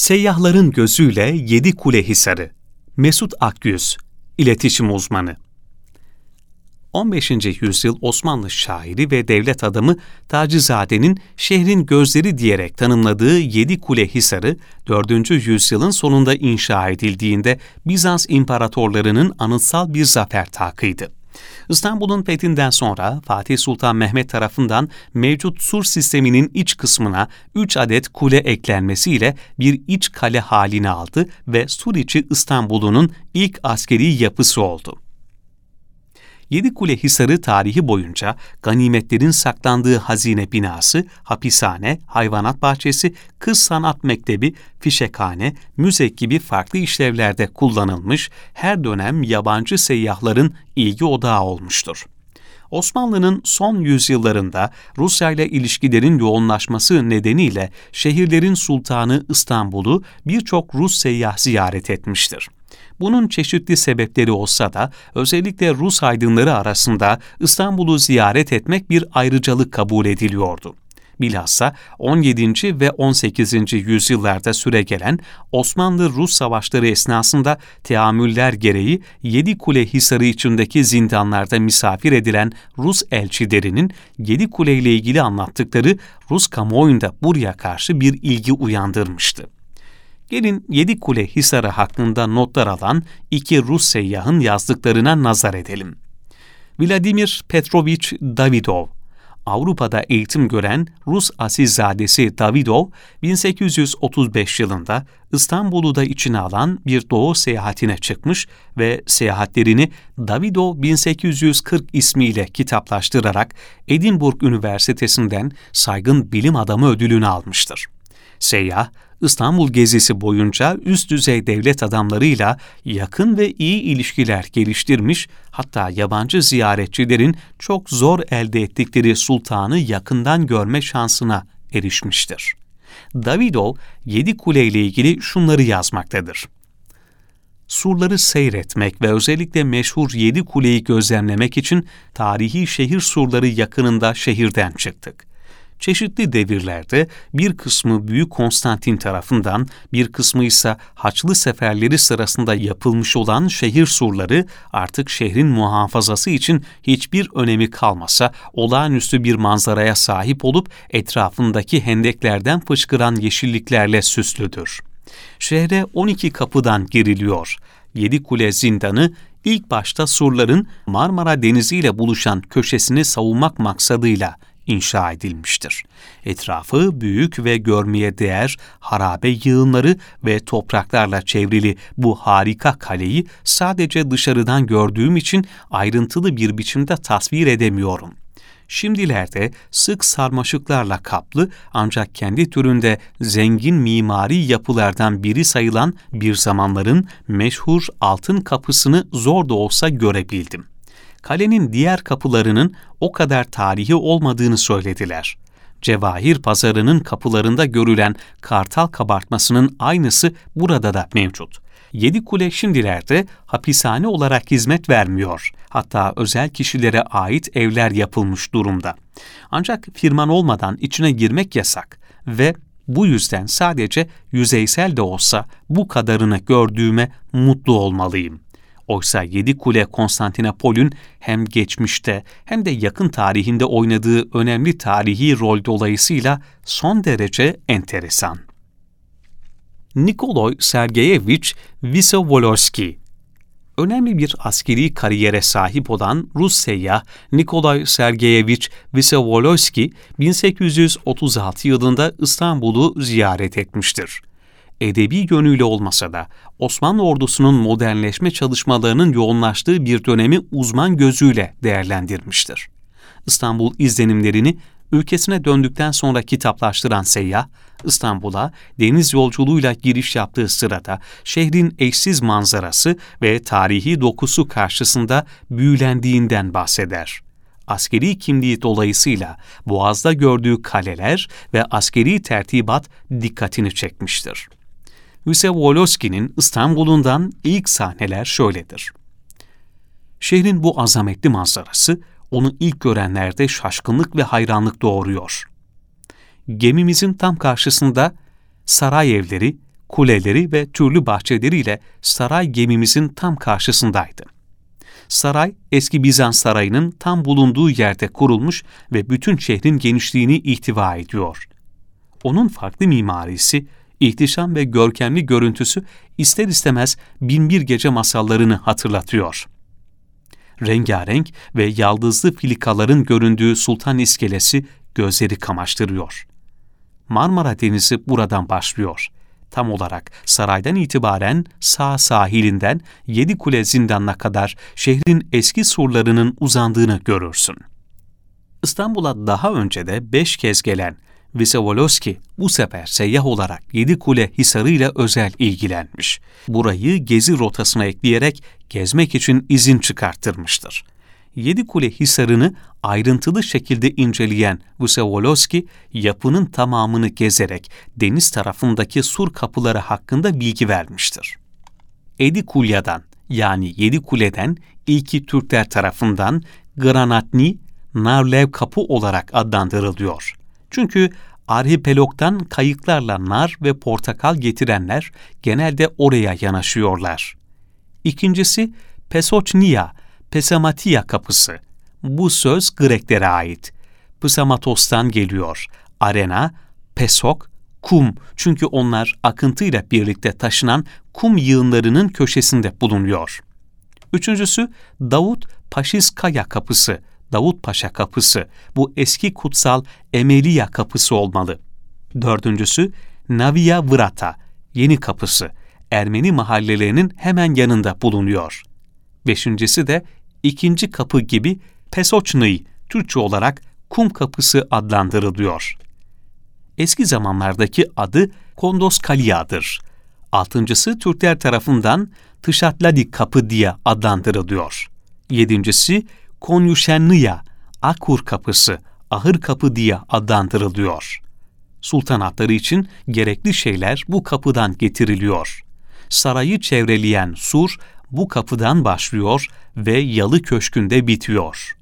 Seyyahların gözüyle Yedi Kule Hisarı Mesut Akyüz, iletişim uzmanı 15. yüzyıl Osmanlı şairi ve devlet adamı Tacizade'nin şehrin gözleri diyerek tanımladığı Yedi Kule Hisarı 4. yüzyılın sonunda inşa edildiğinde Bizans imparatorlarının anıtsal bir zafer takıydı. İstanbul'un fethinden sonra Fatih Sultan Mehmet tarafından mevcut sur sisteminin iç kısmına 3 adet kule eklenmesiyle bir iç kale halini aldı ve sur içi İstanbul'un ilk askeri yapısı oldu. Yedikule Hisarı tarihi boyunca ganimetlerin saklandığı hazine binası, hapishane, hayvanat bahçesi, kız sanat mektebi, fişekhane, müze gibi farklı işlevlerde kullanılmış, her dönem yabancı seyyahların ilgi odağı olmuştur. Osmanlı'nın son yüzyıllarında Rusya ile ilişkilerin yoğunlaşması nedeniyle şehirlerin sultanı İstanbul'u birçok Rus seyyah ziyaret etmiştir. Bunun çeşitli sebepleri olsa da özellikle Rus aydınları arasında İstanbul'u ziyaret etmek bir ayrıcalık kabul ediliyordu. Bilhassa 17. ve 18. yüzyıllarda süregelen Osmanlı-Rus savaşları esnasında teamüller gereği Yedi Kule Hisarı içindeki zindanlarda misafir edilen Rus elçilerinin Yedi Kule ile ilgili anlattıkları Rus kamuoyunda buraya karşı bir ilgi uyandırmıştı. Gelin Yedi Kule Hisarı hakkında notlar alan iki Rus seyyahın yazdıklarına nazar edelim. Vladimir Petrovich Davidov, Avrupa'da eğitim gören Rus asilzadesi Davidov, 1835 yılında İstanbul'u da içine alan bir doğu seyahatine çıkmış ve seyahatlerini Davidov 1840 ismiyle kitaplaştırarak Edinburgh Üniversitesi'nden saygın bilim adamı ödülünü almıştır. Seyyah, İstanbul gezisi boyunca üst düzey devlet adamlarıyla yakın ve iyi ilişkiler geliştirmiş, hatta yabancı ziyaretçilerin çok zor elde ettikleri sultanı yakından görme şansına erişmiştir. Davidov, Yedi Kule ile ilgili şunları yazmaktadır. Surları seyretmek ve özellikle meşhur Yedi Kule'yi gözlemlemek için tarihi şehir surları yakınında şehirden çıktık çeşitli devirlerde bir kısmı Büyük Konstantin tarafından, bir kısmı ise Haçlı seferleri sırasında yapılmış olan şehir surları artık şehrin muhafazası için hiçbir önemi kalmasa olağanüstü bir manzaraya sahip olup etrafındaki hendeklerden fışkıran yeşilliklerle süslüdür. Şehre 12 kapıdan giriliyor. Yedi Kule Zindanı ilk başta surların Marmara Denizi ile buluşan köşesini savunmak maksadıyla inşa edilmiştir. Etrafı büyük ve görmeye değer harabe yığınları ve topraklarla çevrili bu harika kaleyi sadece dışarıdan gördüğüm için ayrıntılı bir biçimde tasvir edemiyorum. Şimdilerde sık sarmaşıklarla kaplı ancak kendi türünde zengin mimari yapılardan biri sayılan bir zamanların meşhur altın kapısını zor da olsa görebildim kalenin diğer kapılarının o kadar tarihi olmadığını söylediler. Cevahir pazarının kapılarında görülen kartal kabartmasının aynısı burada da mevcut. Yedi kule şimdilerde hapishane olarak hizmet vermiyor. Hatta özel kişilere ait evler yapılmış durumda. Ancak firman olmadan içine girmek yasak ve bu yüzden sadece yüzeysel de olsa bu kadarını gördüğüme mutlu olmalıyım.'' Oysa Yedi Kule Konstantinopol'ün hem geçmişte hem de yakın tarihinde oynadığı önemli tarihi rol dolayısıyla son derece enteresan. Nikolay Sergeyevich Visovolosky Önemli bir askeri kariyere sahip olan Rus seyyah Nikolay Sergeyevich Visovolosky 1836 yılında İstanbul'u ziyaret etmiştir edebi yönüyle olmasa da Osmanlı ordusunun modernleşme çalışmalarının yoğunlaştığı bir dönemi uzman gözüyle değerlendirmiştir. İstanbul izlenimlerini ülkesine döndükten sonra kitaplaştıran seyyah, İstanbul'a deniz yolculuğuyla giriş yaptığı sırada şehrin eşsiz manzarası ve tarihi dokusu karşısında büyülendiğinden bahseder. Askeri kimliği dolayısıyla Boğaz'da gördüğü kaleler ve askeri tertibat dikkatini çekmiştir. Yusef Woloski'nin İstanbul'undan ilk sahneler şöyledir. Şehrin bu azametli manzarası onu ilk görenlerde şaşkınlık ve hayranlık doğuruyor. Gemimizin tam karşısında saray evleri, kuleleri ve türlü bahçeleriyle saray gemimizin tam karşısındaydı. Saray, eski Bizans sarayının tam bulunduğu yerde kurulmuş ve bütün şehrin genişliğini ihtiva ediyor. Onun farklı mimarisi, ihtişam ve görkemli görüntüsü ister istemez binbir gece masallarını hatırlatıyor. Rengarenk ve yaldızlı filikaların göründüğü sultan iskelesi gözleri kamaştırıyor. Marmara Denizi buradan başlıyor. Tam olarak saraydan itibaren sağ sahilinden Yedi Kule zindanına kadar şehrin eski surlarının uzandığını görürsün. İstanbul'a daha önce de beş kez gelen Visevoloski bu sefer seyyah olarak Yedi Kule Hisarı ile özel ilgilenmiş. Burayı gezi rotasına ekleyerek gezmek için izin çıkarttırmıştır. Yedi Kule Hisarı'nı ayrıntılı şekilde inceleyen Visevoloski, yapının tamamını gezerek deniz tarafındaki sur kapıları hakkında bilgi vermiştir. Edi Kulya'dan yani Yedi Kule'den ilki Türkler tarafından Granatni, Narlev Kapı olarak adlandırılıyor. Çünkü arhipelogdan kayıklarla nar ve portakal getirenler genelde oraya yanaşıyorlar. İkincisi Pesochnia, Pesamatia kapısı. Bu söz Greklere ait. Psamatos'tan geliyor. Arena, pesok, kum çünkü onlar akıntıyla birlikte taşınan kum yığınlarının köşesinde bulunuyor. Üçüncüsü Davut Paşiskaya kapısı. Davut Paşa kapısı, bu eski kutsal Emeliya kapısı olmalı. Dördüncüsü Navia Vrata, yeni kapısı, Ermeni mahallelerinin hemen yanında bulunuyor. Beşincisi de ikinci kapı gibi Pesoçnıy, Türkçe olarak kum kapısı adlandırılıyor. Eski zamanlardaki adı Kondos Kaliya'dır. Altıncısı Türkler tarafından Tışatladi kapı diye adlandırılıyor. Yedincisi Konyuşenlıya, Akur kapısı, ahır kapı diye adlandırılıyor. Sultanatları için gerekli şeyler bu kapıdan getiriliyor. Sarayı çevreleyen sur bu kapıdan başlıyor ve Yalı Köşkü'nde bitiyor.